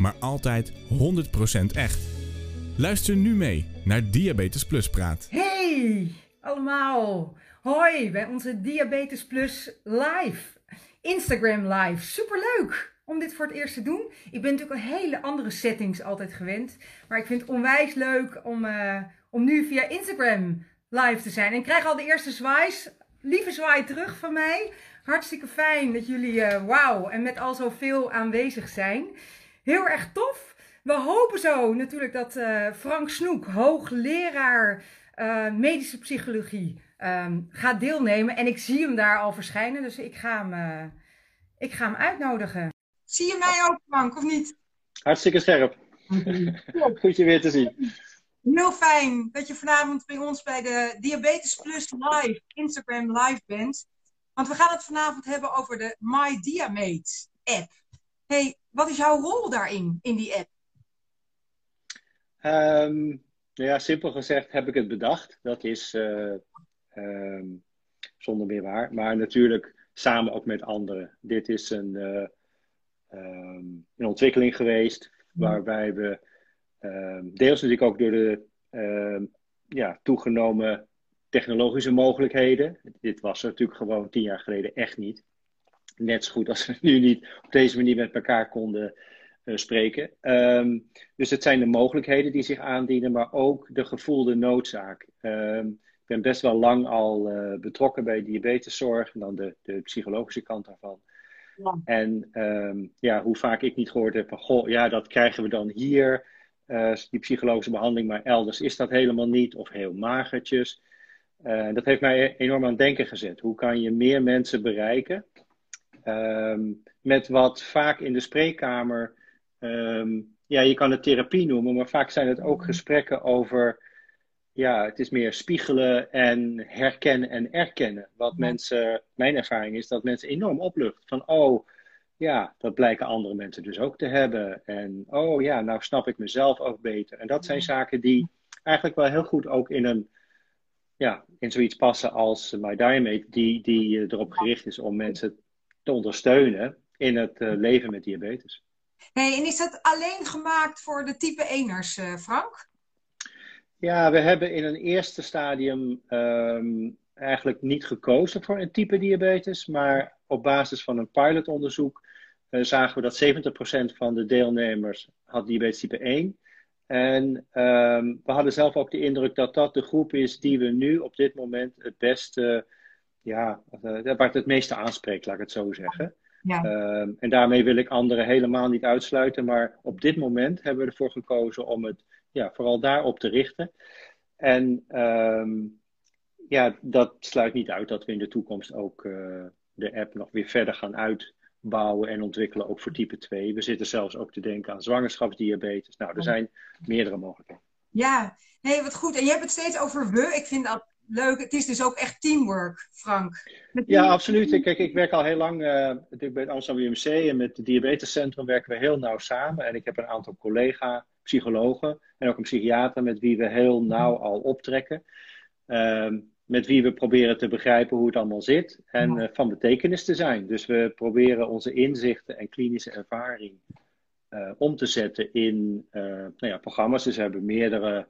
maar altijd 100% echt. Luister nu mee naar Diabetes Plus Praat. Hey allemaal, hoi bij onze Diabetes Plus live, Instagram live. Superleuk om dit voor het eerst te doen. Ik ben natuurlijk een hele andere settings altijd gewend, maar ik vind het onwijs leuk om, eh, om nu via Instagram live te zijn. En ik krijg al de eerste zwaais, lieve zwaai terug van mij. Hartstikke fijn dat jullie, uh, wauw, en met al zoveel aanwezig zijn. Heel erg tof. We hopen zo natuurlijk dat uh, Frank Snoek, hoogleraar uh, medische psychologie, um, gaat deelnemen. En ik zie hem daar al verschijnen, dus ik ga hem, uh, ik ga hem uitnodigen. Zie je mij ook, Frank, of niet? Hartstikke scherp. Goed je weer te zien. Heel fijn dat je vanavond bij ons bij de Diabetes Plus Live, Instagram Live bent. Want we gaan het vanavond hebben over de My Diamate app. Hey, wat is jouw rol daarin, in die app? Um, nou ja, simpel gezegd heb ik het bedacht. Dat is uh, um, zonder meer waar. Maar natuurlijk samen ook met anderen. Dit is een, uh, um, een ontwikkeling geweest waarbij we deels natuurlijk ook door de ja, toegenomen technologische mogelijkheden. Dit was er natuurlijk gewoon tien jaar geleden echt niet net zo goed als we nu niet op deze manier met elkaar konden uh, spreken. Um, dus het zijn de mogelijkheden die zich aandienen, maar ook de gevoelde noodzaak. Um, ik ben best wel lang al uh, betrokken bij diabeteszorg en dan de, de psychologische kant daarvan. Ja. En um, ja, hoe vaak ik niet gehoord heb van, goh, ja, dat krijgen we dan hier, uh, die psychologische behandeling, maar elders is dat helemaal niet, of heel magertjes. Dat heeft mij enorm aan het denken gezet. Hoe kan je meer mensen bereiken Um, met wat vaak in de spreekkamer, um, ja, je kan het therapie noemen, maar vaak zijn het ook gesprekken over, ja, het is meer spiegelen en herkennen en erkennen. Wat mensen, mijn ervaring is dat mensen enorm oplucht. Van, oh, ja, dat blijken andere mensen dus ook te hebben. En, oh ja, nou snap ik mezelf ook beter. En dat zijn zaken die eigenlijk wel heel goed ook in een ja, in zoiets passen als My Diamate, die, die erop gericht is om mensen te ondersteunen in het uh, leven met diabetes. Hey, en is dat alleen gemaakt voor de type 1ers, uh, Frank? Ja, we hebben in een eerste stadium um, eigenlijk niet gekozen voor een type diabetes, maar op basis van een pilotonderzoek uh, zagen we dat 70% van de deelnemers had diabetes type 1. En um, we hadden zelf ook de indruk dat dat de groep is die we nu op dit moment het beste ja, uh, waar het het meeste aanspreekt, laat ik het zo zeggen. Ja. Uh, en daarmee wil ik anderen helemaal niet uitsluiten, maar op dit moment hebben we ervoor gekozen om het ja, vooral daarop te richten. En um, ja, dat sluit niet uit dat we in de toekomst ook uh, de app nog weer verder gaan uitbouwen en ontwikkelen, ook voor type 2. We zitten zelfs ook te denken aan zwangerschapsdiabetes. Nou, er zijn meerdere mogelijkheden. Ja, nee, wat goed. En je hebt het steeds over we. Ik vind dat leuk. Het is dus ook echt teamwork, Frank. Ja, absoluut. Kijk, ik werk al heel lang uh, natuurlijk bij het Amsterdam UMC en met het Diabetescentrum werken we heel nauw samen. En ik heb een aantal collega psychologen en ook een psychiater met wie we heel nauw al optrekken. Uh, met wie we proberen te begrijpen hoe het allemaal zit en uh, van betekenis te zijn. Dus we proberen onze inzichten en klinische ervaring uh, om te zetten in nou ja, programma's. Dus we hebben meerdere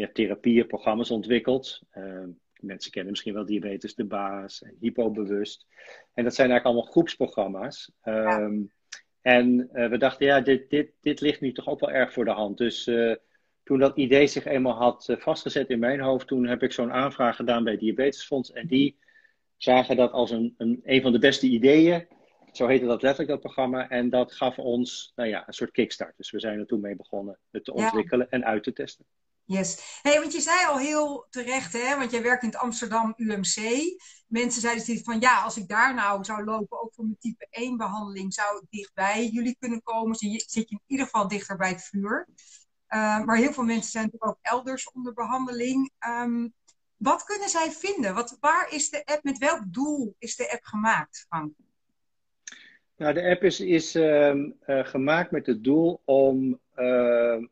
ehm, ja, therapieën, programma's ontwikkeld. Uh, mensen kennen misschien wel diabetes de baas en hypobewust. En dat zijn eigenlijk allemaal groepsprogramma's. Ja. Um, en uh, we dachten, ja, dit, dit, dit ligt nu toch ook wel erg voor de hand. Dus uh, toen dat idee zich eenmaal had vastgezet in mijn hoofd, toen heb ik zo'n aanvraag gedaan bij Diabetesfonds. En die zagen dat als een, een, een van de beste ideeën. Zo heette dat letterlijk, dat programma. En dat gaf ons nou ja, een soort kickstart. Dus we zijn er toen mee begonnen het te ontwikkelen ja. en uit te testen. Yes. Hey, want je zei al heel terecht, hè, want jij werkt in het Amsterdam UMC. Mensen zeiden steeds van ja, als ik daar nou zou lopen, ook voor mijn type 1 behandeling, zou ik dichtbij jullie kunnen komen. Dus zit je in ieder geval dichter bij het vuur. Uh, maar heel veel mensen zijn natuurlijk ook elders onder behandeling. Um, wat kunnen zij vinden? Wat, waar is de app, met welk doel is de app gemaakt, Frank? Nou, de app is, is uh, uh, gemaakt met het doel om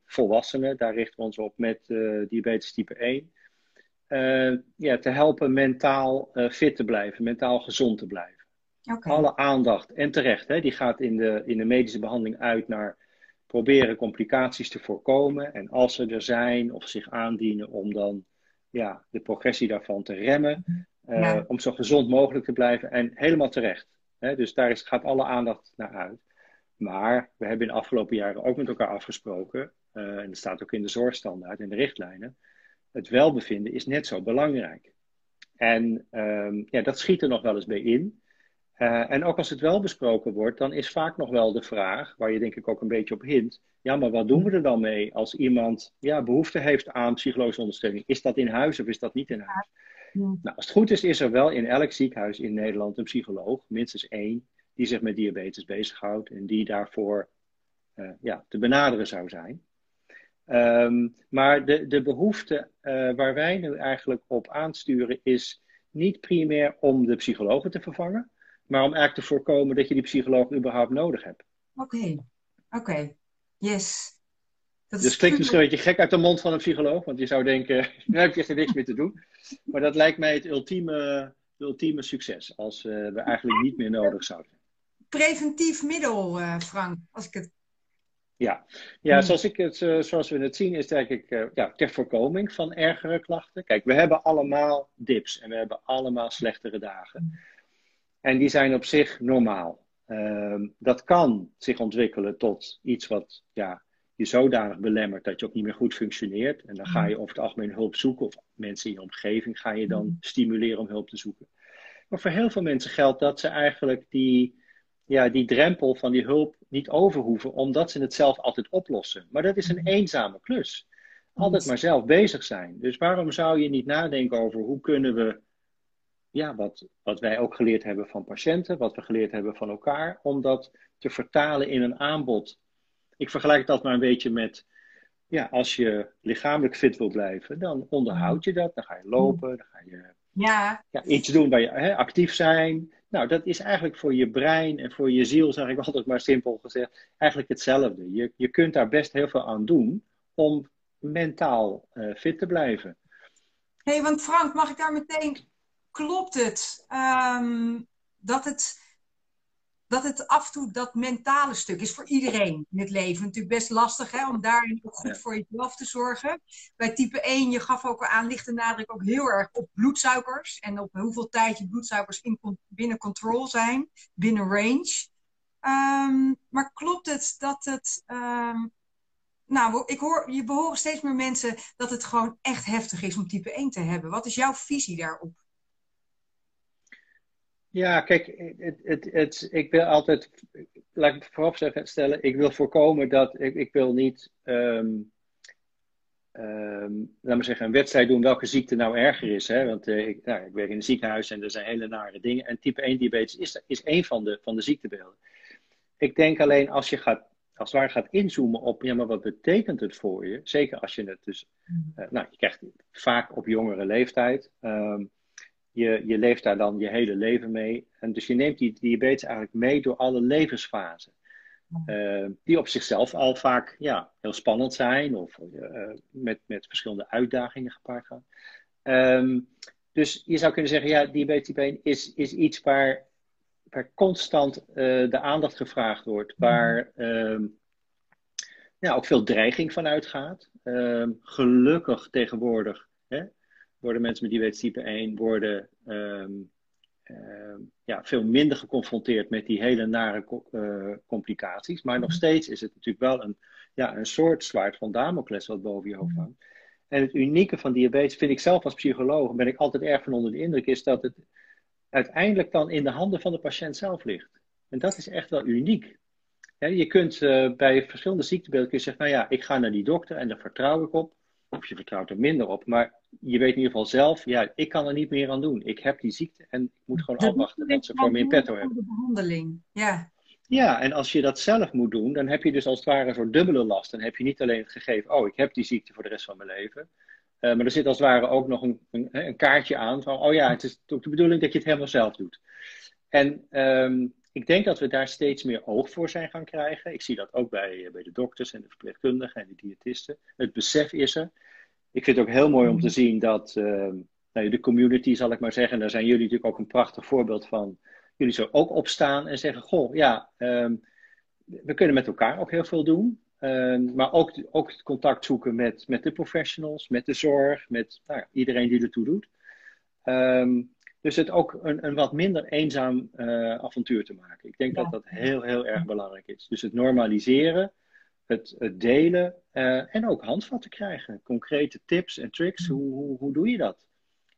volwassenen, daar richten we ons op met diabetes type 1, ja, te helpen mentaal fit te blijven, mentaal gezond te blijven. Okay. Alle aandacht, en terecht, hè, die gaat in de, in de medische behandeling uit naar proberen complicaties te voorkomen. En als ze er zijn of zich aandienen, om dan ja, de progressie daarvan te remmen. Ja. Om zo gezond mogelijk te blijven en helemaal terecht dus daar is, gaat alle aandacht naar uit. Maar we hebben in de afgelopen jaren ook met elkaar afgesproken, uh, en dat staat ook in de zorgstandaard en de richtlijnen, het welbevinden is net zo belangrijk. En um, ja, dat schiet er nog wel eens bij in. Uh, en ook als het wel besproken wordt, dan is vaak nog wel de vraag, waar je denk ik ook een beetje op hint, ja, maar wat doen we er dan mee als iemand ja, behoefte heeft aan psychologische ondersteuning? Is dat in huis of is dat niet in huis? Nou, als het goed is, is er wel in elk ziekenhuis in Nederland een psycholoog, minstens één, die zich met diabetes bezighoudt en die daarvoor uh, ja, te benaderen zou zijn. Um, maar de, de behoefte uh, waar wij nu eigenlijk op aansturen is niet primair om de psychologen te vervangen, maar om eigenlijk te voorkomen dat je die psycholoog überhaupt nodig hebt. Oké, okay. oké, okay. yes. Dat dus klinkt misschien een beetje gek uit de mond van een psycholoog, want je zou denken, nu heb je er niks meer te doen. Maar dat lijkt mij het ultieme, ultieme succes, als uh, we eigenlijk niet meer nodig zouden. Preventief middel, uh, Frank, als ik het. Ja, ja hmm. zoals, ik het, uh, zoals we het zien, is het eigenlijk ja, ter voorkoming van ergere klachten. Kijk, we hebben allemaal dips en we hebben allemaal slechtere dagen. En die zijn op zich normaal. Ehm, dat kan zich ontwikkelen tot iets wat ja, je zodanig belemmert dat je ook niet meer goed functioneert. En dan ga je over het algemeen hulp zoeken, of mensen in je omgeving ga je dan mm. stimuleren om hulp te zoeken. Maar voor heel veel mensen geldt dat ze eigenlijk die, ja, die drempel van die hulp niet over hoeven, omdat ze het zelf altijd oplossen. Maar dat is een mm. eenzame klus. Altijd maar zelf bezig zijn. Dus waarom zou je niet nadenken over hoe kunnen we, ja, wat, wat wij ook geleerd hebben van patiënten, wat we geleerd hebben van elkaar, om dat te vertalen in een aanbod ik vergelijk dat maar een beetje met, ja, als je lichamelijk fit wil blijven, dan onderhoud je dat. Dan ga je lopen, dan ga je ja. ja iets doen waar je hè, actief zijn. Nou, dat is eigenlijk voor je brein en voor je ziel, zeg ik altijd maar simpel gezegd, eigenlijk hetzelfde. Je, je kunt daar best heel veel aan doen om mentaal uh, fit te blijven. Hé, hey, want Frank, mag ik daar meteen, klopt het um, dat het dat het af en toe dat mentale stuk is voor iedereen in het leven. Natuurlijk best lastig hè, om daarin ook goed voor jezelf te zorgen. Bij type 1, je gaf ook al aan, ligt de nadruk ook heel erg op bloedsuikers. En op hoeveel tijd je bloedsuikers in, binnen control zijn, binnen range. Um, maar klopt het dat het. Um, nou, ik hoor, je behoren steeds meer mensen dat het gewoon echt heftig is om type 1 te hebben. Wat is jouw visie daarop? Ja, kijk, het, het, het, ik wil altijd, laat ik voorop zeggen, stellen, ik wil voorkomen dat, ik, ik wil niet, um, um, laat maar zeggen, een wedstrijd doen welke ziekte nou erger is. Hè? Want uh, ik, nou, ik werk in een ziekenhuis en er zijn hele nare dingen. En type 1 diabetes is, is één van de, van de ziektebeelden. Ik denk alleen als je gaat, als het ware gaat inzoomen op, ja, maar wat betekent het voor je? Zeker als je het dus, uh, nou, je krijgt vaak op jongere leeftijd. Um, je, je leeft daar dan je hele leven mee. En dus je neemt die diabetes eigenlijk mee door alle levensfasen. Uh, die op zichzelf al vaak ja, heel spannend zijn of uh, met, met verschillende uitdagingen gepaard gaan. Um, dus je zou kunnen zeggen, ja, diabetes type 1 is, is iets waar, waar constant uh, de aandacht gevraagd wordt, waar um, ja, ook veel dreiging van uitgaat. Um, gelukkig tegenwoordig hè, worden mensen met diabetes type 1 worden, um, um, ja, veel minder geconfronteerd met die hele nare uh, complicaties. Maar nog mhm. steeds is het natuurlijk wel een, ja, een soort zwaard van Damocles wat boven je hoofd mhm. hangt. En het unieke van diabetes vind ik zelf als psycholoog, ben ik altijd erg van onder de indruk, is dat het uiteindelijk dan in de handen van de patiënt zelf ligt. En dat is echt wel uniek. je kunt uh, bij verschillende ziektebeelden zeggen, nou ja, ik ga naar die dokter en daar vertrouw ik op. of je vertrouwt er minder op. Maar je weet in ieder geval zelf, ja, ik kan er niet meer aan doen. Ik heb die ziekte en ik moet gewoon afwachten dat ze voor me in petto hebben. De behandeling, ja. Ja, en als je dat zelf moet doen, dan heb je dus als het ware een soort dubbele last. Dan heb je niet alleen het gegeven, oh, ik heb die ziekte voor de rest van mijn leven. Uh, maar er zit als het ware ook nog een, een, een, kaartje aan van, oh ja, het is ook de bedoeling dat je het helemaal zelf doet. En um, ik denk dat we daar steeds meer oog voor zijn gaan krijgen. Ik zie dat ook bij, eh, bij de dokters en de verpleegkundigen en de diëtisten. Het besef is er. Ik vind het ook heel mooi om te zien dat uh, nou, de community, zal ik maar zeggen, daar zijn jullie natuurlijk ook een prachtig voorbeeld van. Jullie zo ook opstaan en zeggen: Goh, ja, um, we kunnen met elkaar ook heel veel doen. Um, maar ook, ook het contact zoeken met, met de professionals, met de zorg, met nou, iedereen die ertoe doet. Um, dus het ook een, een wat minder eenzaam uh, avontuur te maken. Ik denk dat dat heel, heel erg belangrijk is. Dus het normaliseren, het, het delen uh, en ook handvatten krijgen. Concrete tips en tricks. Hoe, hoe, hoe doe je dat?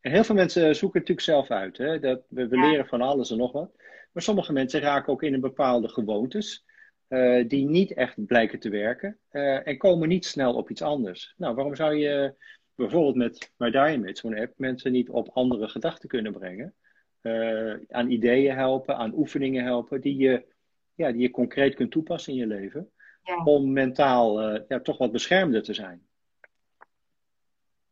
En heel veel mensen zoeken het natuurlijk zelf uit. Hè? Dat, we, we leren van alles en nog wat. Maar sommige mensen raken ook in een bepaalde gewoontes. Uh, die niet echt blijken te werken. en komen niet snel op iets anders. Nou, waarom zou je bijvoorbeeld met Diamond, zo'n app, mensen niet op andere gedachten kunnen brengen. Uh, aan ideeën helpen, aan oefeningen helpen, die je, ja, die je concreet kunt toepassen in je leven. Ja. Om mentaal uh, ja, toch wat beschermder te zijn.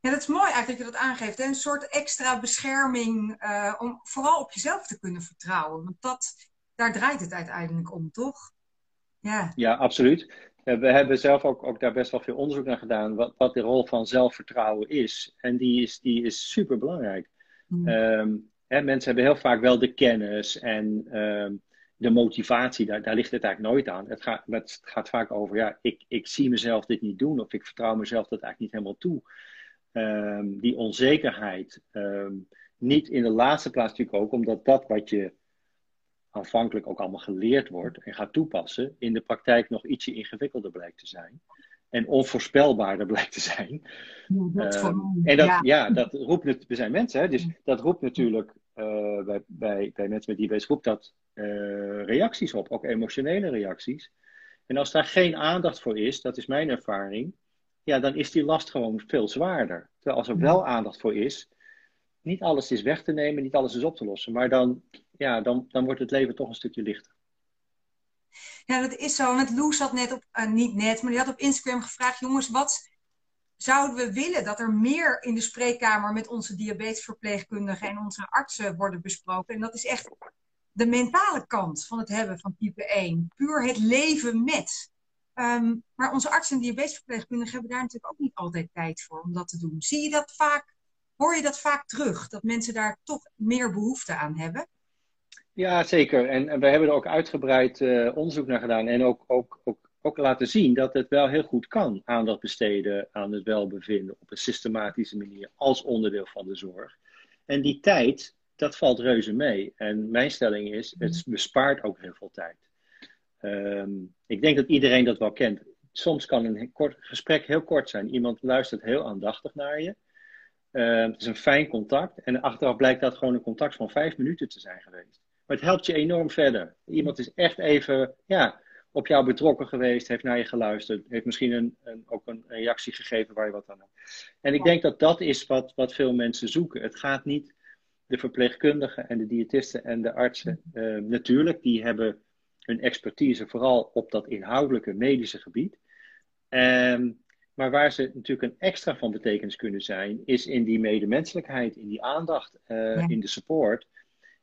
Ja, dat is mooi eigenlijk dat je dat aangeeft. Hè? Een soort extra bescherming uh, om vooral op jezelf te kunnen vertrouwen. Want dat, daar draait het uiteindelijk om, toch? Ja, ja absoluut we hebben zelf ook, ook daar best wel veel onderzoek naar gedaan, wat, wat de rol van zelfvertrouwen is. En die is, die is super belangrijk. Mm. Um, mensen hebben heel vaak wel de kennis en um, de motivatie, daar, daar ligt het eigenlijk nooit aan. Het gaat, het gaat vaak over, ja, ik, ik zie mezelf dit niet doen, of ik vertrouw mezelf dat eigenlijk niet helemaal toe. Um, die onzekerheid. niet in de laatste plaats natuurlijk ook, omdat dat wat je aanvankelijk ook allemaal geleerd wordt en gaat toepassen, in de praktijk nog ietsje ingewikkelder blijkt te zijn. En onvoorspelbaarder blijkt te zijn. Ja, dat um, en dat, ja. dat roept, we zijn mensen, hè, dus dat roept natuurlijk uh, bij, bij, bij mensen met diabetes roept dat uh, reacties op, ook emotionele reacties. En als daar geen aandacht voor is, dat is mijn ervaring, ja, dan is die last gewoon veel zwaarder. Terwijl als er wel aandacht voor is, niet alles is weg te nemen, niet alles is op te lossen, maar dan ja, dan, dan wordt het leven toch een stukje lichter. Ja, dat is zo. Want Loes had net op, uh, niet net, maar die had op Instagram gevraagd: jongens, wat zouden we willen dat er meer in de spreekkamer met onze diabetesverpleegkundigen en onze artsen worden besproken? En dat is echt de mentale kant van het hebben van type 1. Puur het leven met. Um, maar onze artsen en diabetesverpleegkundigen hebben daar natuurlijk ook niet altijd tijd voor om dat te doen. Zie je dat vaak? Hoor je dat vaak terug? Dat mensen daar toch meer behoefte aan hebben? Ja, zeker. En, en we hebben er ook uitgebreid uh, onderzoek naar gedaan en ook, ook, ook, ook laten zien dat het wel heel goed kan aandacht besteden aan het welbevinden op een systematische manier als onderdeel van de zorg. En die tijd, dat valt reuze mee. En mijn stelling is, het bespaart ook heel veel tijd. Um, ik denk dat iedereen dat wel kent. Soms kan een kort, gesprek heel kort zijn. Iemand luistert heel aandachtig naar je. Uh, het is een fijn contact. En achteraf blijkt dat gewoon een contact van vijf minuten te zijn geweest. Maar het helpt je enorm verder. Iemand is echt even ja, op jou betrokken geweest, heeft naar je geluisterd, heeft misschien een, een, ook een reactie gegeven waar je wat aan hebt. En ik denk dat dat is wat, wat veel mensen zoeken. Het gaat niet de verpleegkundigen en de diëtisten en de artsen. Uh, natuurlijk, die hebben hun expertise vooral op dat inhoudelijke medische gebied. Um, maar waar ze natuurlijk een extra van betekenis kunnen zijn, is in die medemenselijkheid, in die aandacht, uh, in de support.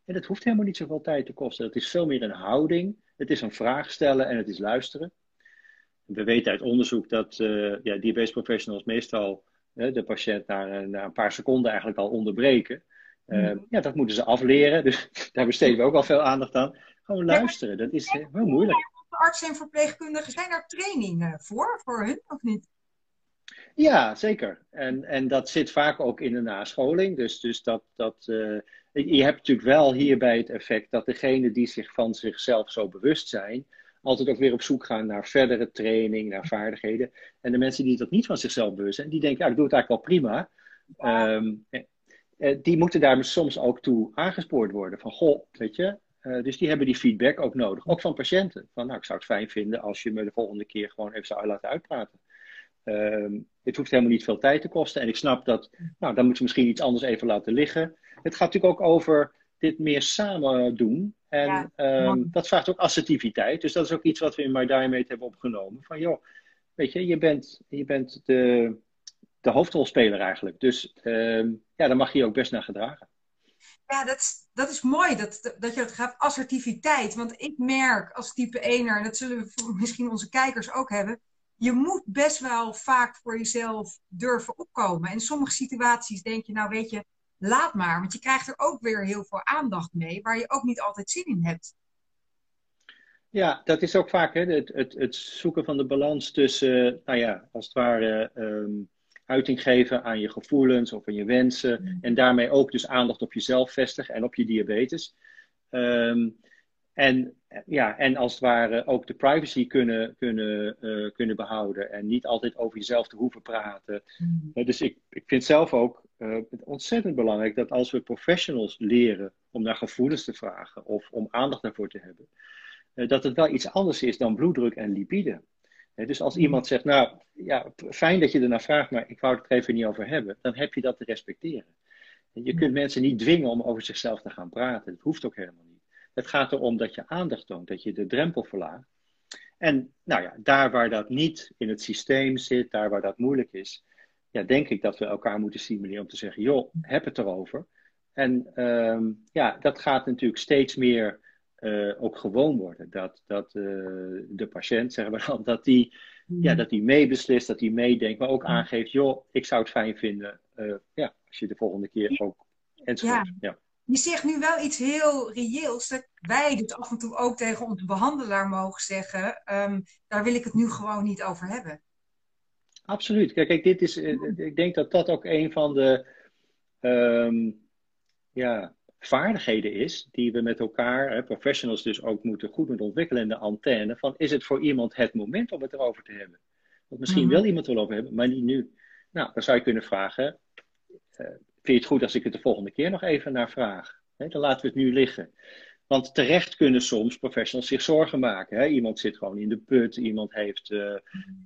En dat hoeft helemaal niet zoveel tijd te kosten. Het is veel meer een houding. Het is een vraag stellen en het is luisteren. We weten uit onderzoek dat uh, ja, diabetes professionals meestal uh, de patiënt na, na, een paar seconden eigenlijk al onderbreken. Uh, ja, dat moeten ze afleren. Dus daar besteden we ook al veel aandacht aan. Gewoon luisteren, dat is heel moeilijk. Artsen en verpleegkundigen, zijn daar trainingen voor, voor hun of niet? Ja, zeker. En, en dat zit vaak ook in de nascholing. Dus, dus dat, dat, uh, je hebt natuurlijk wel hierbij het effect dat degenen die zich van zichzelf zo bewust zijn, altijd ook weer op zoek gaan naar verdere training, naar vaardigheden. En de mensen die dat niet van zichzelf bewust zijn, die denken, ja, ik doe het eigenlijk wel prima. Um, die moeten daar soms ook toe aangespoord worden. Van, goh, weet je, dus die hebben die feedback ook nodig. Ook van patiënten. Van, nou, ik zou het fijn vinden als je me de volgende keer gewoon even zou laten uitpraten. ehm, het hoeft helemaal niet veel tijd te kosten. En ik snap dat, nou, dan moet je misschien iets anders even laten liggen. Het gaat natuurlijk ook over dit meer samen doen. En ehm, dat vraagt ook assertiviteit. Dus dat is ook iets wat we in My Diamond hebben opgenomen. Van joh, weet je, je bent, je bent de, de hoofdrolspeler eigenlijk. Dus ehm, ja, daar mag je je ook best naar gedragen. Ja, dat is, dat is mooi dat, dat je het gaat assertiviteit. Want ik merk als type 1 en dat zullen we misschien onze kijkers ook hebben, je moet best wel vaak voor jezelf durven opkomen. En in sommige situaties denk je, nou weet je, laat maar. Want je krijgt er ook weer heel veel aandacht mee, waar je ook niet altijd zin in hebt. Ja, dat is ook vaak hè, het, het, het zoeken van de balans tussen, nou ja, als het ware, ehm, uiting geven aan je gevoelens of aan je wensen. Mm. En daarmee ook dus aandacht op jezelf vestigen en op je diabetes. Ehm, en, ja, en als het ware ook de privacy kunnen, kunnen, uh, kunnen behouden. En niet altijd over jezelf te hoeven praten. Mm. Uh, dus ik, ik vind zelf ook uh, ontzettend belangrijk dat als we professionals leren om naar gevoelens te vragen of om aandacht daarvoor te hebben, dat het wel iets anders is dan bloeddruk en lipide. Dus als iemand zegt, nou ja, fijn dat je ernaar vraagt, maar ik wou het er even niet over hebben, dan heb je dat te respecteren. Je kunt mensen niet dwingen om over zichzelf te gaan praten. Dat hoeft ook helemaal niet. Het gaat erom dat je aandacht toont, dat je de drempel verlaagt. En nou ja, daar waar dat niet in het systeem zit, daar waar dat moeilijk is, ja, denk ik dat we elkaar moeten stimuleren om te zeggen, joh, heb het erover. En ehm, ja, dat gaat natuurlijk steeds meer uh, ook gewoon worden. Dat, dat uh, de patiënt, zeggen we dan, dat die, ja, mm. dat die meebeslist, dat die meedenkt, maar ook aangeeft, joh, ik zou het fijn vinden, uh, ja, als je de volgende keer ook, enzovoort. Ja. ja. Je zegt nu wel iets heel reëels, dat wij dus af en toe ook tegen onze behandelaar mogen zeggen, um, daar wil ik het nu gewoon niet over hebben. Absoluut. Kijk, kijk dit is, ik denk dat dat ook een van de, um, ja, vaardigheden is die we met elkaar, hè, professionals dus ook moeten goed moeten ontwikkelen in de antenne. Van is het voor iemand het moment om het erover te hebben? Want misschien mm wil iemand erover hebben, maar niet nu. Nou, dan zou je kunnen vragen, uh, vind je het goed als ik het de volgende keer nog even naar vraag? Dan laten we het nu liggen. Want terecht kunnen soms professionals zich zorgen maken. Iemand zit gewoon in de put, iemand heeft, uh,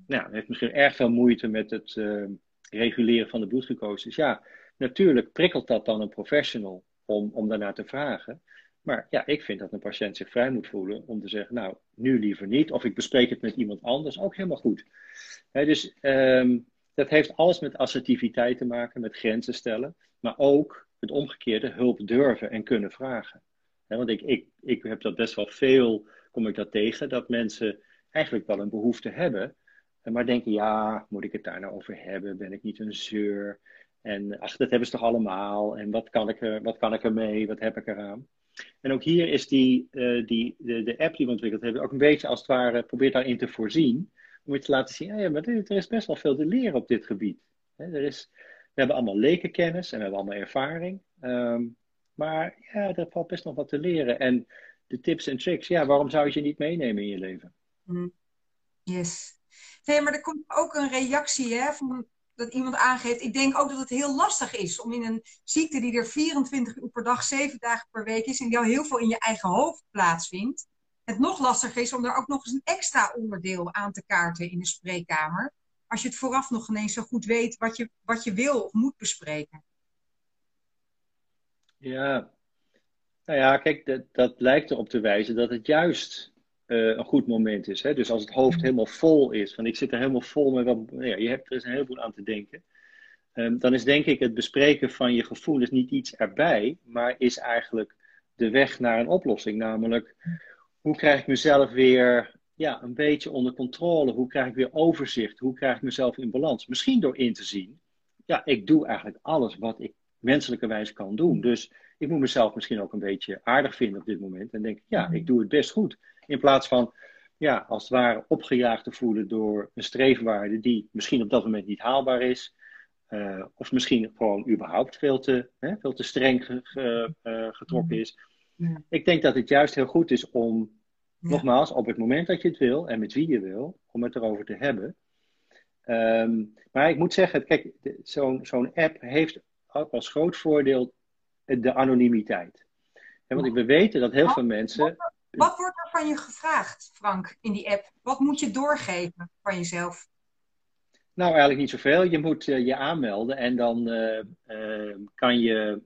nou, heeft misschien erg veel moeite met het uh, reguleren van de bloedglucose. Dus ja, natuurlijk prikkelt dat dan een professional om, om daarnaar te vragen. Maar ja, ik vind dat een patiënt zich vrij moet voelen om te zeggen, nou, nu liever niet. Of ik bespreek het met iemand anders, ook helemaal goed. dus um, dat heeft alles met assertiviteit te maken, met grenzen stellen. Maar ook het omgekeerde, hulp durven en kunnen vragen. want ik, ik, ik heb dat best wel veel, kom ik dat tegen, dat mensen eigenlijk wel een behoefte hebben. Maar denken, ja, moet ik het daar nou over hebben? Ben ik niet een zeur? En ach, dat hebben ze toch allemaal. En wat kan ik er, wat kan ik ermee? Wat heb ik eraan? En ook hier is die, uh, die, de, de app die we ontwikkeld hebben ook een beetje als het ware probeert daarin te voorzien. Om je te laten zien, ja, maar er is best wel veel te leren op dit gebied. er is, hebben allemaal lekenkennis en we hebben allemaal ervaring. Um, maar ja, er valt best nog wat te leren. En de tips en tricks, ja, waarom zou je ze niet meenemen in je leven? Mm. Yes. Nee, maar er komt ook een reactie hè, van dat iemand aangeeft. Ik denk ook dat het heel lastig is om in een ziekte die er 24 uur per dag, 7 dagen per week is en al heel veel in je eigen hoofd plaatsvindt, het nog lastiger is om daar ook nog eens een extra onderdeel aan te kaarten in de spreekkamer. Als je het vooraf nog ineens zo goed weet wat je, wat je wil of moet bespreken. Ja, nou ja, kijk, dat, dat lijkt erop te wijzen dat het juist uh, een goed moment is. Hè? Dus als het hoofd helemaal vol is, van ik zit er helemaal vol met wat, ja, je hebt er is een heleboel aan te denken. Um, dan is denk ik het bespreken van je gevoelens niet iets erbij, maar is eigenlijk de weg naar een oplossing. Namelijk, hoe krijg ik mezelf weer ja, een beetje onder controle? Hoe krijg ik weer overzicht? Hoe krijg ik mezelf in balans? Misschien door in te zien, ja, ik doe eigenlijk alles wat ik menselijkerwijs kan doen. Dus ik moet mezelf misschien ook een beetje aardig vinden op dit moment. En denk, ja, ik doe het best goed. In plaats van, ja, als het ware opgejaagd te voelen door een streefwaarde die misschien op dat moment niet haalbaar is. Uh, of misschien gewoon überhaupt veel te, hè, veel te streng ge, uh, getrokken is. Ja. Ik denk dat het juist heel goed is om, ja. nogmaals, op het moment dat je het wil en met wie je wil, om het erover te hebben. Um, maar ik moet zeggen, kijk, zo'n zo'n app heeft ook als groot voordeel de anonimiteit. Want we weten dat heel veel mensen. Wat wordt er van je gevraagd, Frank, in die app? Wat moet je doorgeven van jezelf? Nou, eigenlijk niet zoveel. Je moet je aanmelden en dan kan je,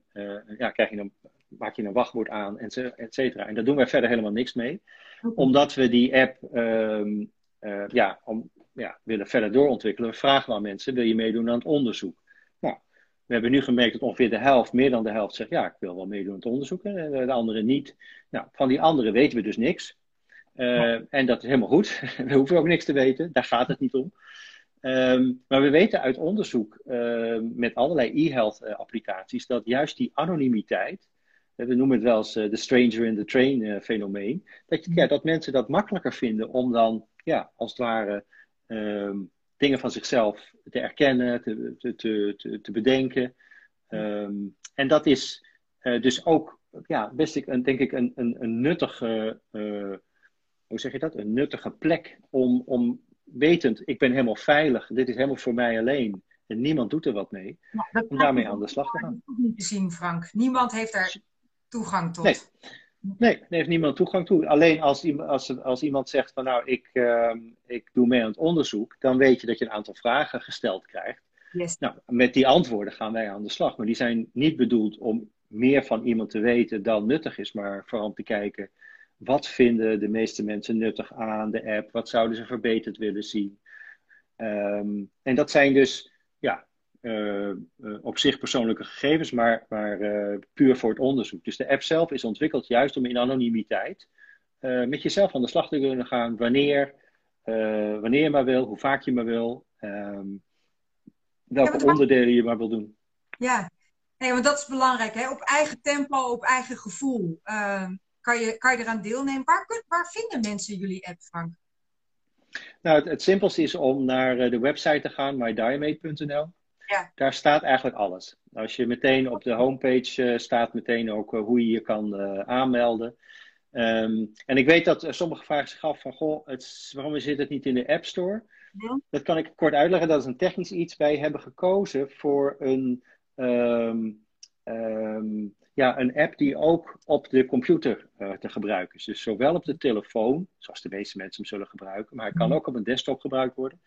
ja, krijg je een, maak je een wachtwoord aan, et cetera. En daar doen wij verder helemaal niks mee. Omdat we die app ehm, ja, om, ja, willen verder doorontwikkelen. We vragen aan mensen, wil je meedoen aan het onderzoek? Nou, we hebben nu gemerkt dat ongeveer de helft, meer dan de helft, zegt ja, ik wil wel meedoen aan het onderzoek. En de anderen niet. Nou, van die anderen weten we dus niks. Uh, en dat is helemaal goed. we hoeven ook niks te weten, daar gaat het niet om. Um, maar we weten uit onderzoek uh, met allerlei e-health uh, applicaties dat juist die anonimiteit, we noemen het wel eens de stranger in the train fenomeen, dat, ja, dat mensen dat makkelijker vinden om dan, ja, als het ware, um, dingen van zichzelf te erkennen, te, te, te, te bedenken. Um, en dat is dus ook, ja, best een, denk ik, een, een, een nuttige hoe zeg je dat? Een nuttige plek om, om wetend, ik ben helemaal veilig, dit is helemaal voor mij alleen en niemand doet er wat mee, om daarmee aan de slag te gaan. Dat is niet te zien, Frank. Niemand heeft daar toegang tot. Nee. Nee, daar heeft niemand toegang toe. Alleen als, als, als iemand zegt van nou, ik, uh, ik doe mee aan het onderzoek, dan weet je dat je een aantal vragen gesteld krijgt. Yes. Nou, met die antwoorden gaan wij aan de slag. Maar die zijn niet bedoeld om meer van iemand te weten dan nuttig is, maar vooral om te kijken wat vinden de meeste mensen nuttig aan de app? Wat zouden ze verbeterd willen zien? Um, en dat zijn dus ja, uh, uh, op zich persoonlijke gegevens, maar, maar uh, puur voor het onderzoek. Dus de app zelf is ontwikkeld juist om in anonimiteit met jezelf aan de slag te kunnen gaan. Wanneer, wanneer je maar wil, hoe vaak je maar wil, um, welke ja, onderdelen je maar wil doen. Ja, nee, want dat is belangrijk. Hè? Op eigen tempo, op eigen gevoel. Ehm, kan je, kan je eraan deelnemen. Waar, waar vinden mensen jullie app, Frank? Nou, het, het simpelste is om naar eh, de website te gaan, mydiamate.nl. Ja. Daar staat eigenlijk alles. Als je meteen op de homepage uh, staat, meteen ook uh, hoe je je kan uh, aanmelden. Um, en ik weet dat sommige vragen zich af van, goh, het, waarom zit het niet in de App Store? Ja. Dat kan ik kort uitleggen. Dat is een technisch iets. Wij hebben gekozen voor een um, um, ja, een app die ook op de computer uh, te gebruiken is. Dus zowel op de telefoon, zoals de meeste mensen hem zullen gebruiken, maar hij kan mhm. ook op een desktop gebruikt worden.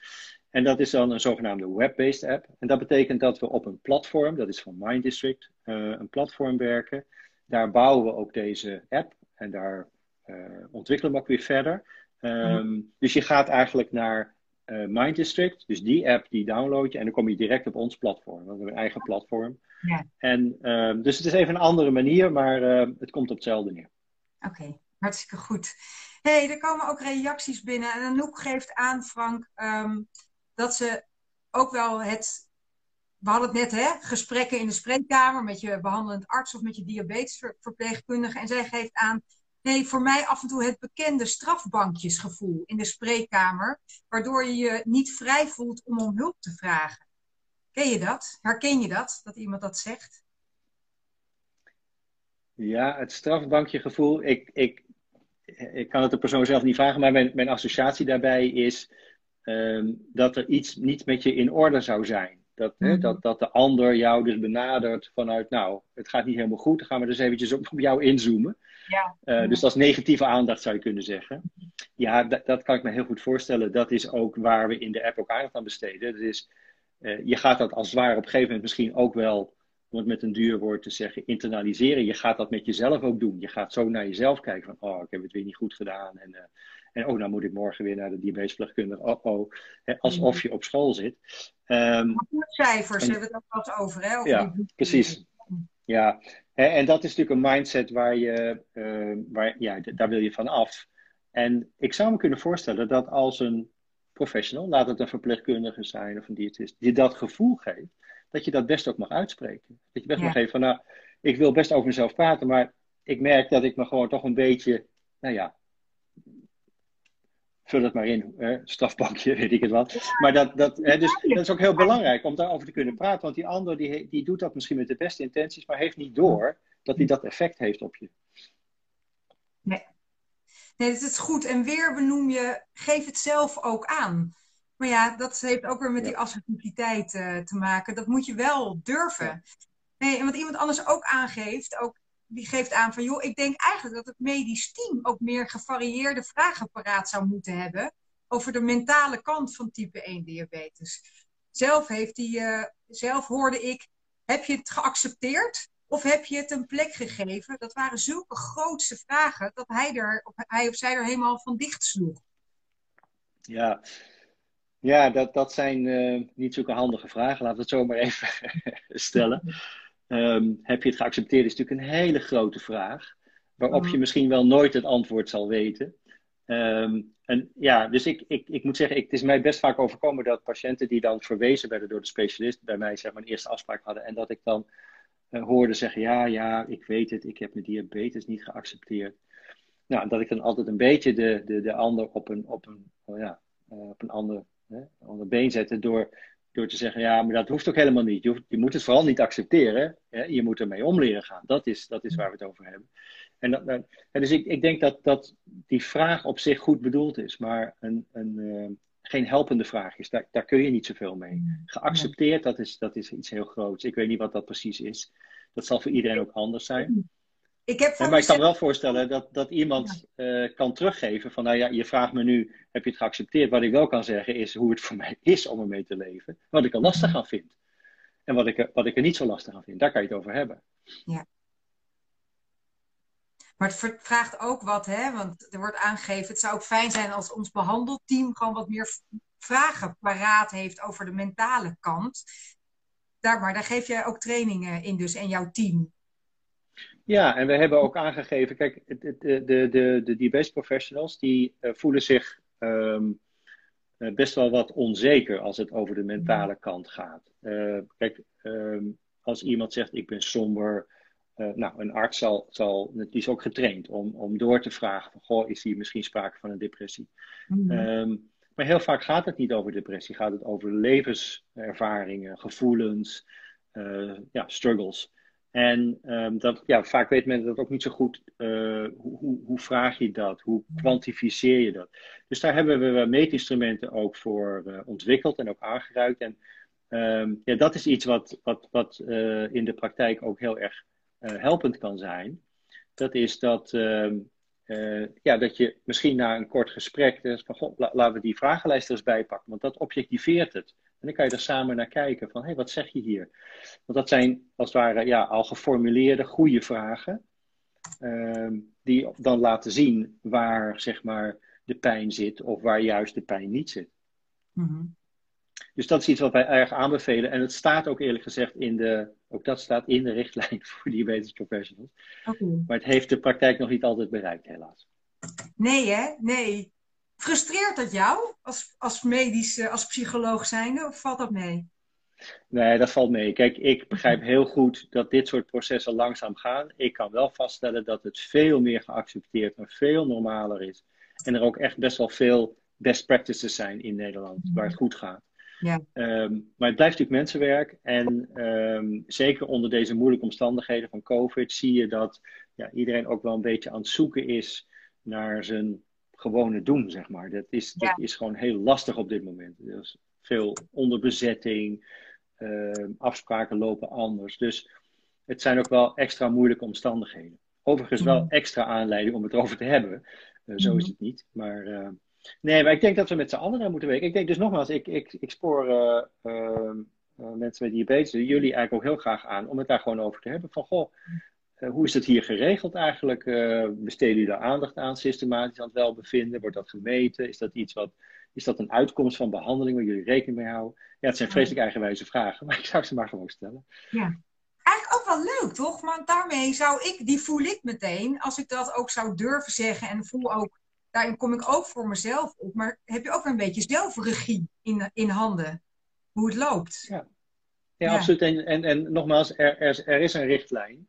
En dat is dan een zogenaamde web-based app. En dat betekent dat we op een platform, dat is van Mind District, uh, een platform werken. Daar bouwen we ook deze app en daar uh, ontwikkelen we ook weer verder. Um, mm. Dus je gaat eigenlijk naar uh, Mind District, dus die app die download je en dan kom je direct op ons platform. We hebben een eigen platform. Ja. En, uh, dus het is even een andere manier, maar uh, het komt op hetzelfde neer. Oké, okay, hartstikke goed. hey, er komen ook reacties binnen. En Anouk geeft aan, Frank, um, dat ze ook wel het. We hadden het net, hè? Gesprekken in de spreekkamer met je behandelend arts of met je diabetesverpleegkundige. En zij geeft aan. Nee, voor mij af en toe het bekende strafbankjesgevoel in de spreekkamer, waardoor je je niet vrij voelt om om hulp te vragen. Ken je dat? Herken je dat, dat iemand dat zegt? Ja, het strafbankjegevoel. Ik, ik, ik kan het de persoon zelf niet vragen, maar mijn, mijn associatie daarbij is um, dat er iets niet met je in orde zou zijn. Dat, mm -hmm. hè, dat, dat de ander jou dus benadert vanuit, nou, het gaat niet helemaal goed, dan gaan we dus eventjes op, op jou inzoomen. Ja. Uh, dus dat is negatieve aandacht, zou je kunnen zeggen. Ja, dat kan ik me heel goed voorstellen. Dat is ook waar we in de app ook aandacht aan besteden. Dat is uh, je gaat dat als het ware op een gegeven moment misschien ook wel, om het met een duur woord te zeggen, internaliseren. Je gaat dat met jezelf ook doen. Je gaat zo naar jezelf kijken van, oh, ik heb het weer niet goed gedaan. En, uh, en oh, nou moet ik morgen weer naar de diabetesverpleegkundige. Oh, oh. Alsof je op school zit. Um, cijfers en, hebben we het ook over, hè? Over ja, precies. Ja, en dat is natuurlijk een mindset waar je, uh, waar, ja, daar wil je van af. En ik zou me kunnen voorstellen dat als een professional, laat het een verpleegkundige zijn of een diëtist, die dat gevoel geeft, dat je dat best ook mag uitspreken. Dat je best ja. mag geven van, nou, ik wil best over mezelf praten, maar ik merk dat ik me gewoon toch een beetje, nou ja, vul het maar in, hè, strafbankje, weet ik het wat. Maar dat, dat, hè, dus, dat is ook heel belangrijk om daarover te kunnen praten, want die ander die, die doet dat misschien met de beste intenties, maar heeft niet door dat hij dat effect heeft op je. Nee. Nee, dat is goed. En weer benoem je, geef het zelf ook aan. Maar ja, dat heeft ook weer met die assertiviteit uh, te maken. Dat moet je wel durven. Nee, en wat iemand anders ook aangeeft, ook, die geeft aan van, joh, ik denk eigenlijk dat het medisch team ook meer gevarieerde vragen paraat zou moeten hebben over de mentale kant van type 1 diabetes. zelf heeft hij, zelf hoorde ik, heb je het geaccepteerd? Of heb je het een plek gegeven? Dat waren zulke grootste vragen dat hij, er, of hij of zij er helemaal van dicht sloeg. Ja, ja dat, dat zijn uh, niet zulke handige vragen. Laten we het zo maar even stellen. Ehm, heb je het geaccepteerd? Is natuurlijk een hele grote vraag. Waarop je mm. misschien wel nooit het antwoord zal weten. Ehm, en ja, dus ik, ik, ik moet zeggen, ik, het is mij best vaak overkomen dat patiënten die dan verwezen werden door de specialist bij mij zeg maar een eerste afspraak hadden. En dat ik dan uh, hoorde zeggen, ja, ja, ik weet het, ik heb mijn diabetes niet geaccepteerd. Nou, dat ik dan altijd een beetje de, de, de ander op een, op een, oh ja, uh, op een ander, hè, ander been zette door, door te zeggen, ja, maar dat hoeft ook helemaal niet. Je, hoeft, je moet het vooral niet accepteren. Hè? Je moet ermee om leren gaan. Dat is, dat is waar we het over hebben. En dat, dus ik, ik denk dat, dat die vraag op zich goed bedoeld is, maar een, een, uh, geen helpende vraag is. Daar, daar kun je niet zoveel mee. Geaccepteerd, dat is, dat is iets heel groots. Ik weet niet wat dat precies is. Dat zal voor iedereen ook anders zijn. Ik heb maar ik kan wel voorstellen dat, dat iemand uh, kan teruggeven van, nou ja, je vraagt me nu, heb je het geaccepteerd? Wat ik wel kan zeggen is hoe het voor mij is om ermee te leven. Wat ik er lastig aan vind. En wat ik er, wat ik er niet zo lastig aan vind. Daar kan je het over hebben. Ja. Maar het vraagt ook wat, hè? want er wordt aangegeven, het zou ook fijn zijn als ons behandelteam gewoon wat meer vragen paraat heeft over de mentale kant. Daar, maar daar geef jij ook trainingen in dus en jouw team. Ja, en we hebben ook aangegeven, kijk, de, de, de, de diabetes professionals die uh, voelen zich um, best wel wat onzeker als het over de mentale kant gaat. Uh, kijk, um, als iemand zegt ik ben somber, uh, nou, een arts zal, zal, die is ook getraind om, om door te vragen van, goh, is hier misschien sprake van een depressie? Mm um, maar heel vaak gaat het niet over depressie, gaat het over levenservaringen, gevoelens, uh, ja, struggles. En um, dat, ja, vaak weet men dat ook niet zo goed. Uh, hoe, hoe, vraag je dat? Hoe kwantificeer je dat? Dus daar hebben we meetinstrumenten ook voor uh, ontwikkeld en ook aangereikt. En um, ja, dat is iets wat, wat, wat uh, in de praktijk ook heel erg helpend kan zijn. Dat is dat, um, ja, dat je misschien na een kort gesprek. Dus van, goh, laten we die vragenlijst er eens bijpakken, want dat objectiveert het. En dan kan je er samen naar kijken van, hé, hey, wat zeg je hier? Want dat zijn als het ware ja, al geformuleerde goede vragen, uh, die dan laten zien waar zeg maar de pijn zit of waar juist de pijn niet zit. Mm Dus dat is iets wat wij erg aanbevelen. En het staat ook eerlijk gezegd in de, ook dat staat in de richtlijn voor diabetes professionals. Okay. Maar het heeft de praktijk nog niet altijd bereikt, helaas. Nee, hè? Nee. Frustreert dat jou als, als medisch, als psycholoog zijnde, of valt dat mee? Nee, dat valt mee. Kijk, ik begrijp heel goed dat dit soort processen langzaam gaan. Ik kan wel vaststellen dat het veel meer geaccepteerd en veel normaler is. En er ook echt best wel veel best practices zijn in Nederland waar het goed gaat. Ja. Um, maar het blijft natuurlijk mensenwerk. En um, zeker onder deze moeilijke omstandigheden van COVID zie je dat ja, iedereen ook wel een beetje aan het zoeken is naar zijn gewone doen, zeg maar. Dat is, dat is gewoon heel lastig op dit moment. Er is veel onderbezetting, uh, afspraken lopen anders. Dus het zijn ook wel extra moeilijke omstandigheden. Overigens wel mm. extra aanleiding om het erover te hebben. Uh, zo is mm-hmm. het niet. Maar uh, nee, maar ik denk dat we met z'n allen naar moeten werken. Ik denk dus nogmaals, ik, ik, ik spoor ehm, mensen met diabetes, jullie eigenlijk ook heel graag aan om het daar gewoon over te hebben. Van goh, hoe is het hier geregeld eigenlijk? Uh, besteden jullie daar aandacht aan, systematisch aan het welbevinden? Wordt dat gemeten? Is dat iets wat, is dat een uitkomst van behandeling waar jullie rekening mee houden? Ja, het zijn vreselijk eigenwijze vragen, maar ik zou ze maar gewoon stellen. Ja. Eigenlijk ook wel leuk, toch? Want daarmee zou ik, die voel ik meteen, als ik dat ook zou durven zeggen en voel ook, daarin kom ik ook voor mezelf op. Maar heb je ook een beetje zelfregie in, in handen, hoe het loopt? Ja, ja, ja. absoluut. En, en, en nogmaals, er, er, er is een richtlijn.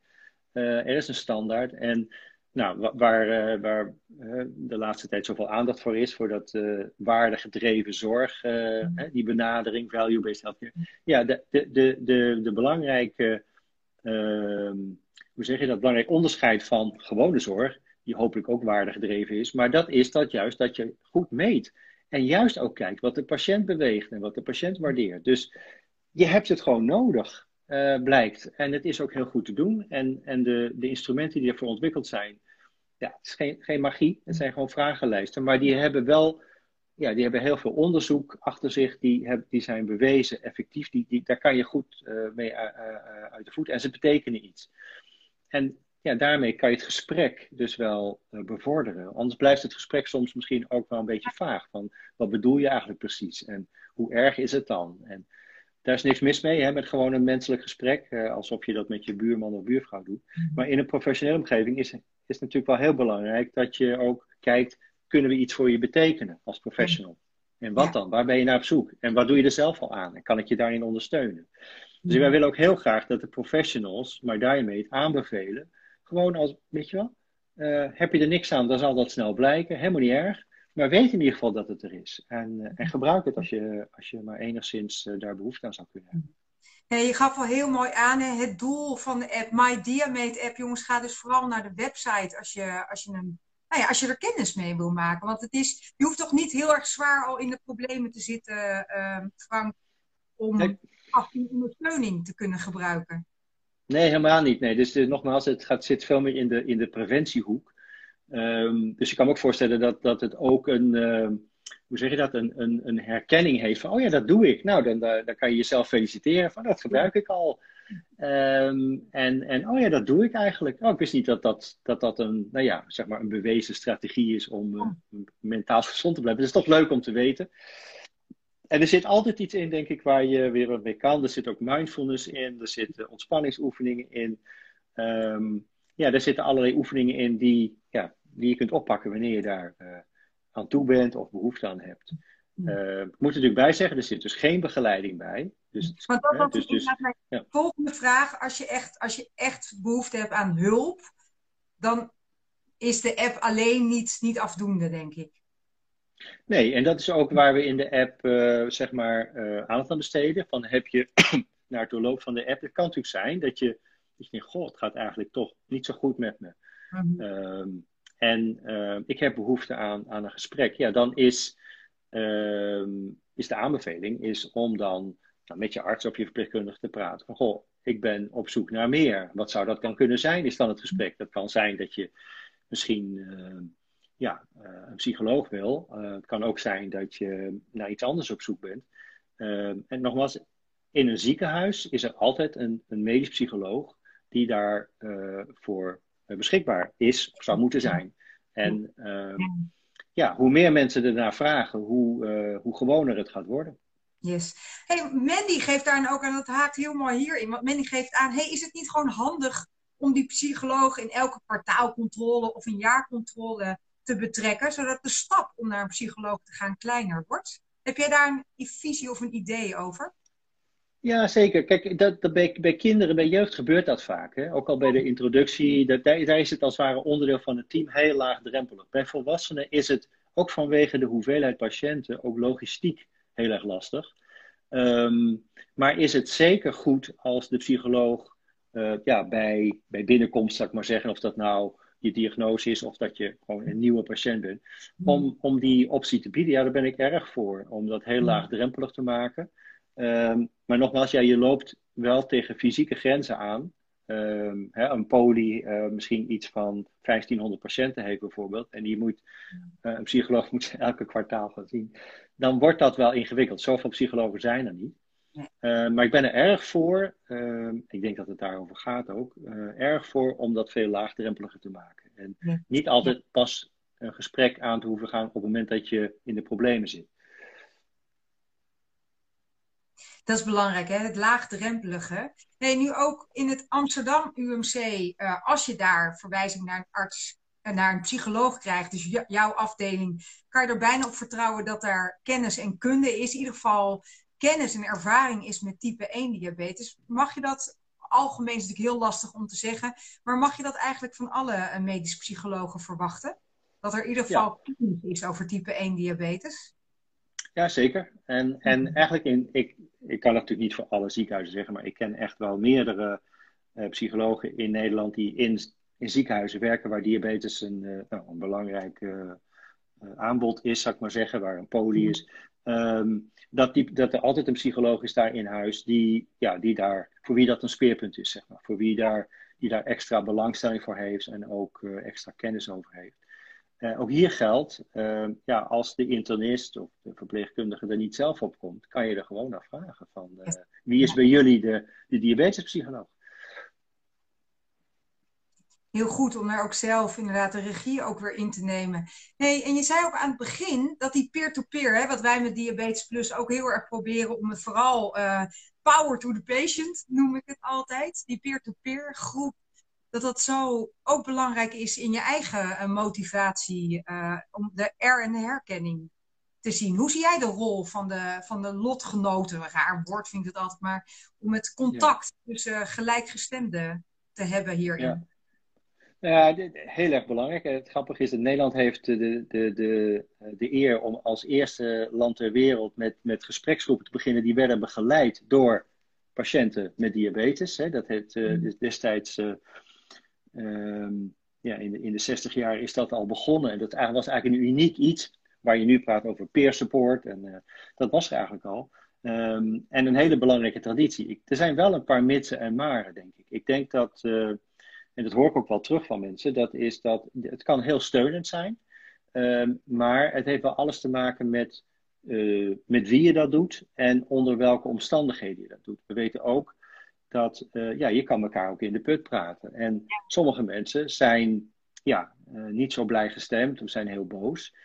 Uh, er is een standaard. En nou, waar, uh, waar uh, de laatste tijd zoveel aandacht voor is, voor dat waardegedreven zorg, mm. die benadering, value-based healthcare. Ja, de, de, de, de, de belangrijke, ehm, hoe zeg je dat, belangrijk onderscheid van gewone zorg, die hopelijk ook waardegedreven is, maar dat is dat juist dat je goed meet. En juist ook kijkt wat de patiënt beweegt en wat de patiënt waardeert. Dus je hebt het gewoon nodig. Uh, blijkt. En het is ook heel goed te doen. En, en de, de instrumenten die ervoor ontwikkeld zijn, ja, het is geen, geen magie. Het zijn gewoon vragenlijsten. Maar die hebben wel ja, die hebben heel veel onderzoek achter zich, die, hebben, die zijn bewezen effectief, die, die, daar kan je goed mee uit de voet en ze betekenen iets. En ja, daarmee kan je het gesprek dus wel bevorderen. Anders blijft het gesprek soms misschien ook wel een beetje vaag. Van wat bedoel je eigenlijk precies en hoe erg is het dan? En daar is niks mis mee, hè, met gewoon een menselijk gesprek, eh, alsof je dat met je buurman of buurvrouw doet. Mhm. Maar in een professionele omgeving is, is natuurlijk wel heel belangrijk dat je ook kijkt, kunnen we iets voor je betekenen als professional? En wat dan? Waar ben je naar op zoek? En wat doe je er zelf al aan? En kan ik je daarin ondersteunen? Dus wij willen ook heel graag dat de professionals, maar daarmee het aanbevelen, gewoon als, weet je wel, uh, heb je er niks aan, dan zal dat snel blijken. Helemaal niet erg. Maar weet in ieder geval dat het er is. En, uh, en gebruik het als je, als je maar enigszins uh, daar behoefte aan zou kunnen hebben. Hey, je gaf al heel mooi aan, hè? het doel van de app, My Diamate app, jongens, ga dus vooral naar de website als je, als je, een, nou ja, als je er kennis mee wil maken. Want het is, je hoeft toch niet heel erg zwaar al in de problemen te zitten, uh, Frank, om nee. ondersteuning te kunnen gebruiken. Nee, helemaal niet. Nee. Dus uh, nogmaals, het gaat, zit veel meer in de, in de preventiehoek. Um, dus ik kan me ook voorstellen dat, dat het ook een, uh, hoe zeg je dat, een, een, een herkenning heeft van, oh ja, dat doe ik. Nou, dan, dan kan je jezelf feliciteren van, dat gebruik ik al. Um, en, en, oh ja, dat doe ik eigenlijk. Oh, ik wist niet dat dat, dat, dat een, nou ja, zeg maar een bewezen strategie is om uh, mentaal gezond te blijven. Het is toch leuk om te weten. En er zit altijd iets in, denk ik, waar je weer wat mee kan. Er zit ook mindfulness in, er zitten ontspanningsoefeningen in. Um, ja, er zitten allerlei oefeningen in die, die je kunt oppakken wanneer je daar uh, aan toe bent of behoefte aan hebt. Uh, ik moet er natuurlijk bij zeggen, er zit dus geen begeleiding bij. Dus, maar dat was dus, dus, mijn ja. volgende vraag. Als je, echt, als je echt behoefte hebt aan hulp, dan is de app alleen niet, niet afdoende, denk ik. Nee, en dat is ook waar we in de app uh, zeg maar uh, aandacht aan besteden. Van heb je naar het doorloop van de app, het kan natuurlijk zijn dat je, dat je denkt, goh, het gaat eigenlijk toch niet zo goed met me. Mm -hmm. um, en uh, ik heb behoefte aan, aan een gesprek, ja, dan is, uh, is de aanbeveling is om dan nou, met je arts of je verpleegkundige te praten. Van goh, ik ben op zoek naar meer. Wat zou dat dan kunnen zijn, is dan het gesprek. Dat kan zijn dat je misschien uh, ja, een psycholoog wil. het kan ook zijn dat je naar iets anders op zoek bent. Ehm, en nogmaals, in een ziekenhuis is er altijd een, een medisch psycholoog die daarvoor beschikbaar is of zou moeten zijn. En uh, ja, hoe meer mensen ernaar vragen, hoe, uh, hoe gewoner het gaat worden. Yes. Hey, Mandy geeft daar ook, en dat haakt heel mooi hierin, want Mandy geeft aan, hey, is het niet gewoon handig om die psycholoog in elke kwartaalcontrole of een jaarcontrole te betrekken, zodat de stap om naar een psycholoog te gaan kleiner wordt? Heb jij daar een visie of een idee over? Ja, zeker. Kijk, dat, dat bij, bij, kinderen, bij jeugd gebeurt dat vaak. Hè? Ook al bij de introductie, dat, daar, daar, is het als het ware onderdeel van het team heel laagdrempelig. Bij volwassenen is het ook vanwege de hoeveelheid patiënten, ook logistiek, heel erg lastig. Um, maar is het zeker goed als de psycholoog uh, ja, bij, bij binnenkomst, zou ik maar zeggen, of dat nou je diagnose is of dat je gewoon een nieuwe patiënt bent, om, om die optie te bieden, ja, daar ben ik erg voor. Om dat heel laagdrempelig te maken. Um, maar nogmaals, ja, je loopt wel tegen fysieke grenzen aan. Um, hè, een poli uh, misschien iets van 1500 patiënten heeft bijvoorbeeld. En die moet, uh, een psycholoog moet elke kwartaal gaan zien. Dan wordt dat wel ingewikkeld. Zoveel psychologen zijn er niet. Uh, maar ik ben er erg voor, ehm, ik denk dat het daarover gaat ook, erg voor om dat veel laagdrempeliger te maken. En ja. niet altijd pas een gesprek aan te hoeven gaan op het moment dat je in de problemen zit. Dat is belangrijk, hè? het laagdrempelige. Nee, nu ook in het Amsterdam UMC, uh, als je daar verwijzing naar een arts, uh, naar een psycholoog krijgt, dus jouw afdeling, kan je er bijna op vertrouwen dat daar kennis en kunde is. In ieder geval kennis en ervaring is met type 1 diabetes. Mag je dat, algemeen is natuurlijk heel lastig om te zeggen, maar mag je dat eigenlijk van alle uh, medisch psychologen verwachten? Dat er in ieder geval ja. kennis is over type 1 diabetes? Ja, zeker. En, en mhm. eigenlijk, in, ik, ik kan natuurlijk niet voor alle ziekenhuizen zeggen, maar ik ken echt wel meerdere uh, psychologen in Nederland die in, in ziekenhuizen werken waar diabetes een, uh, nou, een belangrijk uh, aanbod is, zou ik maar zeggen, waar een poli mhm. is. Um, dat, die, dat er altijd een psycholoog is daar in huis die, ja, die daar, voor wie dat een speerpunt is, zeg maar. Voor wie daar, die daar extra belangstelling voor heeft en ook extra kennis over heeft. Uh, ook hier geldt, uh, ja, als de internist of de verpleegkundige er niet zelf op komt, kan je er gewoon naar vragen van uh, wie is bij jullie de, de diabetespsycholoog? Heel goed om daar ook zelf inderdaad de regie ook weer in te nemen. Hey, en je zei ook aan het begin dat die peer-to-peer, wat wij met Diabetes Plus ook heel erg proberen om het vooral power to the patient, noem ik het altijd, die peer-to-peer groep dat dat zo ook belangrijk is in je eigen uh, motivatie uh, om de er- en de herkenning te zien. Hoe zie jij de rol van de, van de lotgenoten? Een raar woord vind ik het altijd, maar om het contact ja. tussen gelijkgestemden te hebben hierin. Ja. Ja, heel erg belangrijk. Het grappige is dat Nederland heeft de, de, de, de eer om als eerste land ter wereld met, met gespreksgroepen te beginnen. Die werden begeleid door patiënten met diabetes. Dat heeft uh, destijds uh, um, ja, in, de, in de 60 jaar is dat al begonnen. En dat was eigenlijk een uniek iets waar je nu praat over peer support. En uh, dat was er eigenlijk al. Um, en een hele belangrijke traditie. Er zijn wel een paar mitsen en maren, denk ik. Ik denk dat, uh, en dat hoor ik ook wel terug van mensen, dat is dat het kan heel steunend zijn. Um, maar het heeft wel alles te maken met, uh, met wie je dat doet en onder welke omstandigheden je dat doet. We weten ook dat uh, ja, je kan elkaar ook in de put praten. En sommige mensen zijn ja, uh, niet zo blij gestemd of zijn heel boos.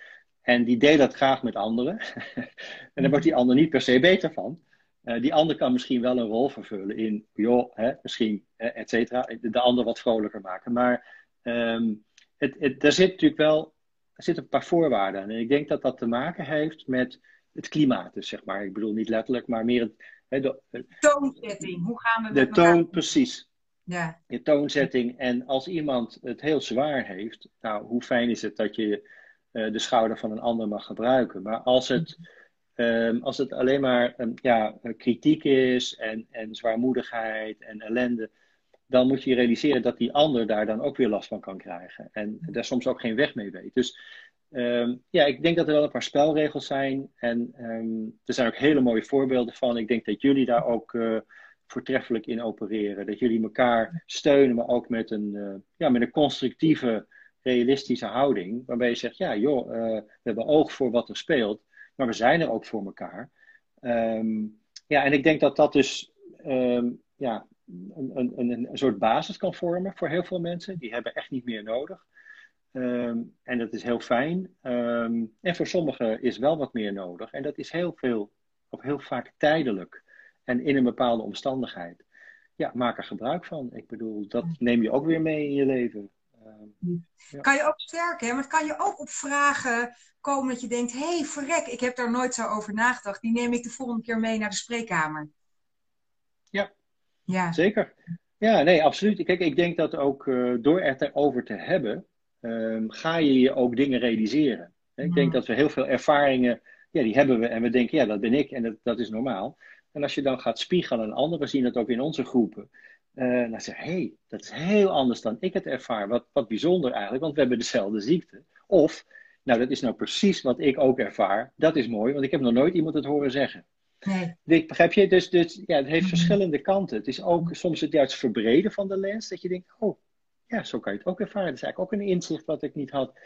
En die delen dat graag met anderen. en daar wordt die ander niet per se beter van. Uh, die ander kan misschien wel een rol vervullen in, joh, hè, misschien, et cetera, de ander wat vrolijker maken. Maar um, het, het, zit natuurlijk wel er zitten een paar voorwaarden aan. En ik denk dat dat te maken heeft met het klimaat, dus zeg maar. Ik bedoel niet letterlijk, maar meer het, de, de toonzetting. Hoe gaan we De toon, precies. Ja. De toonzetting. En als iemand het heel zwaar heeft, nou, hoe fijn is het dat je uh, de schouder van een ander mag gebruiken. Maar als het, um, als het alleen maar um, ja, kritiek is en, en zwaarmoedigheid en ellende, dan moet je realiseren dat die ander daar dan ook weer last van kan krijgen. En daar soms ook geen weg mee weet. Dus Um, ja, ik denk dat er wel een paar spelregels zijn. En um, er zijn ook hele mooie voorbeelden van. Ik denk dat jullie daar ook uh, voortreffelijk in opereren. Dat jullie elkaar steunen, maar ook met een, uh, ja, met een constructieve, realistische houding. Waarbij je zegt, ja joh, uh, we hebben oog voor wat er speelt. Maar we zijn er ook voor elkaar. Um, ja, en ik denk dat dat dus ja, een, een, een soort basis kan vormen voor heel veel mensen. Die hebben echt niet meer nodig. Um, en dat is heel fijn. Um, en voor sommigen is wel wat meer nodig. En dat is heel veel, of heel vaak tijdelijk. En in een bepaalde omstandigheid. Ja, maak er gebruik van. Ik bedoel, dat neem je ook weer mee in je leven. Um, ja. Kan je ook sterken, hè? maar kan je ook op vragen komen dat je denkt: hé, hey, verrek, ik heb daar nooit zo over nagedacht. Die neem ik de volgende keer mee naar de spreekkamer. Ja, ja. zeker. Ja, nee, absoluut. Kijk, ik denk dat ook uh, door het erover te hebben, um, ga je je ook dingen realiseren. Ik mm. denk dat we heel veel ervaringen, ja, die hebben we en we denken, ja, dat ben ik en dat, dat is normaal. En als je dan gaat spiegelen aan anderen, zien het ook in onze groepen, uh, dan zeg je, hé, hey, dat is heel anders dan ik het ervaar. Wat, wat bijzonder eigenlijk, want we hebben dezelfde ziekte. Of, nou, dat is nou precies wat ik ook ervaar. Dat is mooi, want ik heb nog nooit iemand het horen zeggen. Nee. Begrijp je? Dus, dus ja, het heeft verschillende kanten. Het is ook soms het juist verbreden van de lens, dat je denkt, oh, ja, zo kan je het ook ervaren. Dat is eigenlijk ook een inzicht wat ik niet had.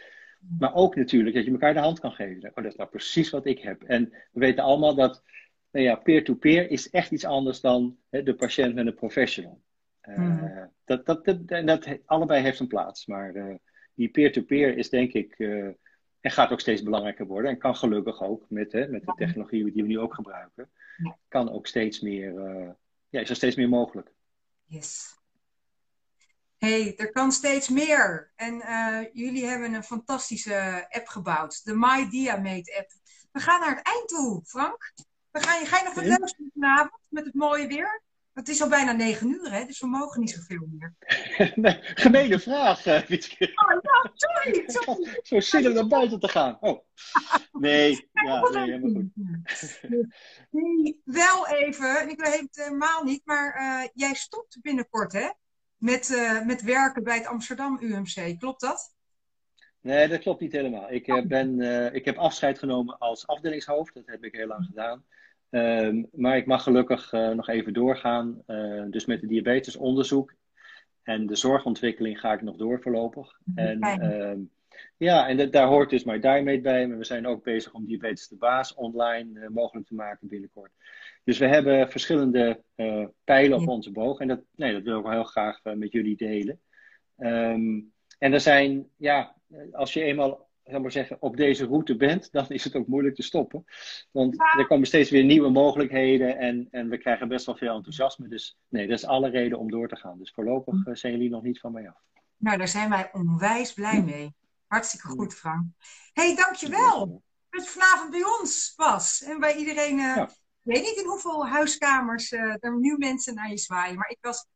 Maar ook natuurlijk dat je elkaar de hand kan geven. Oh, dat is nou precies wat ik heb. En we weten allemaal dat nou ja, peer-to-peer is echt iets anders dan hè, de patiënt met een professional. Uh, mm. dat, dat, dat, dat, allebei heeft een plaats. Maar uh, die peer-to-peer is denk ik, uh, en gaat ook steeds belangrijker worden. En kan gelukkig ook met, hè, met de technologie die we nu ook gebruiken, kan ook steeds meer, ja, is er steeds meer mogelijk. Yes hey, er kan steeds meer. En uh, jullie hebben een fantastische app gebouwd, de My Diamate app. We gaan naar het eind toe, Frank. We gaan, ga je nog wat leuks doen vanavond met het mooie weer? Het is al bijna negen uur, hè, dus we mogen niet zoveel meer. nee, gemene vraag, uh, Witske. Oh ja, sorry. sorry. Zo zin om naar buiten te gaan. Oh. Nee, ja, nee, helemaal goed. Nee, wel even, ik weet het helemaal niet, maar uh, jij stopt binnenkort, hè? Met, uh, met werken bij het Amsterdam UMC. Klopt dat? Nee, dat klopt niet helemaal. Ik, uh, ben, uh, ik heb afscheid genomen als afdelingshoofd. Dat heb ik heel lang gedaan. Um, maar ik mag gelukkig nog even doorgaan. dus met het diabetesonderzoek en de zorgontwikkeling ga ik nog door voorlopig. En, um, Ja, en daar hoort dus My Diamate bij. Maar we zijn ook bezig om Diabetes de Baas online mogelijk te maken binnenkort. Dus we hebben verschillende uh, pijlen op onze boog. En dat, nee, dat wil ik wel heel graag uh, met jullie delen. Um, en er zijn, ja, als je eenmaal zeg maar zeggen, op deze route bent, dan is het ook moeilijk te stoppen. Want er komen steeds weer nieuwe mogelijkheden en, en we krijgen best wel veel enthousiasme. Dus nee, dat is alle reden om door te gaan. Dus voorlopig uh, zijn jullie nog niet van mij af. Nou, daar zijn wij onwijs blij mee. Hartstikke goed, Frank. hey, dankjewel. Dat je vanavond bij ons was. En bij iedereen, ja. Ik weet niet in hoeveel huiskamers uh, er nu mensen naar je zwaaien. Maar ik was,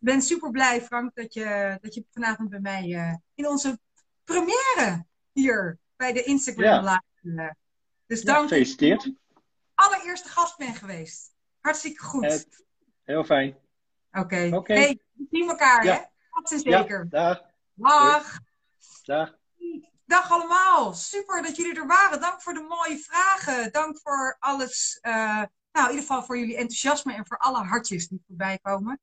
ben super blij, Frank, dat je, dat je vanavond bij mij uh, in onze première hier bij de Instagram ja. live. Dus dank ja, gefeliciteerd. allereerste gast ben geweest. Hartstikke goed. heel fijn. Oké. Okay. okay. Hey, we zien elkaar, ja. hè? Dat is zeker. Ja, dag. Dag. Dag. Dag allemaal. Super dat jullie er waren. Dank voor de mooie vragen. Dank voor alles. Uh, nou, in ieder geval voor jullie enthousiasme en voor alle hartjes die voorbij komen.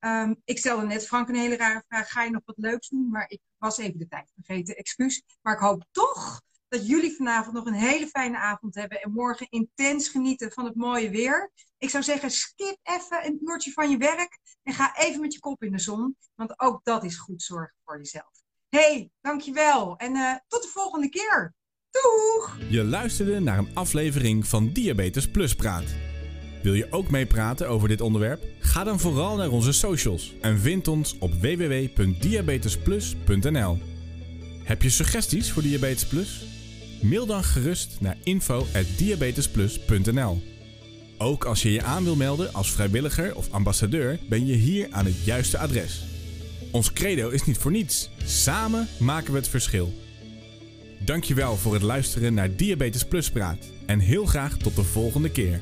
Um, ik stelde net Frank een hele rare vraag. Ga je nog wat leuks doen? Maar ik was even de tijd vergeten. Excuus. Maar ik hoop toch dat jullie vanavond nog een hele fijne avond hebben. En morgen intens genieten van het mooie weer. Ik zou zeggen, skip even een uurtje van je werk. En ga even met je kop in de zon. Want ook dat is goed zorgen voor jezelf. Hey, dankjewel. En uh, tot de volgende keer. Doeg! Je luisterde naar een aflevering van Diabetes Plus Praat. Wil je ook meepraten over dit onderwerp? Ga dan vooral naar onze socials en vind ons op www.diabetesplus.nl. Heb je suggesties voor Diabetes Plus? Mail dan gerust naar info@diabetesplus.nl. Ook als je je aan wil melden als vrijwilliger of ambassadeur, ben je hier aan het juiste adres. Ons credo is niet voor niets. Samen maken we het verschil. Dankjewel voor het luisteren naar Diabetes Plus Praat en heel graag tot de volgende keer.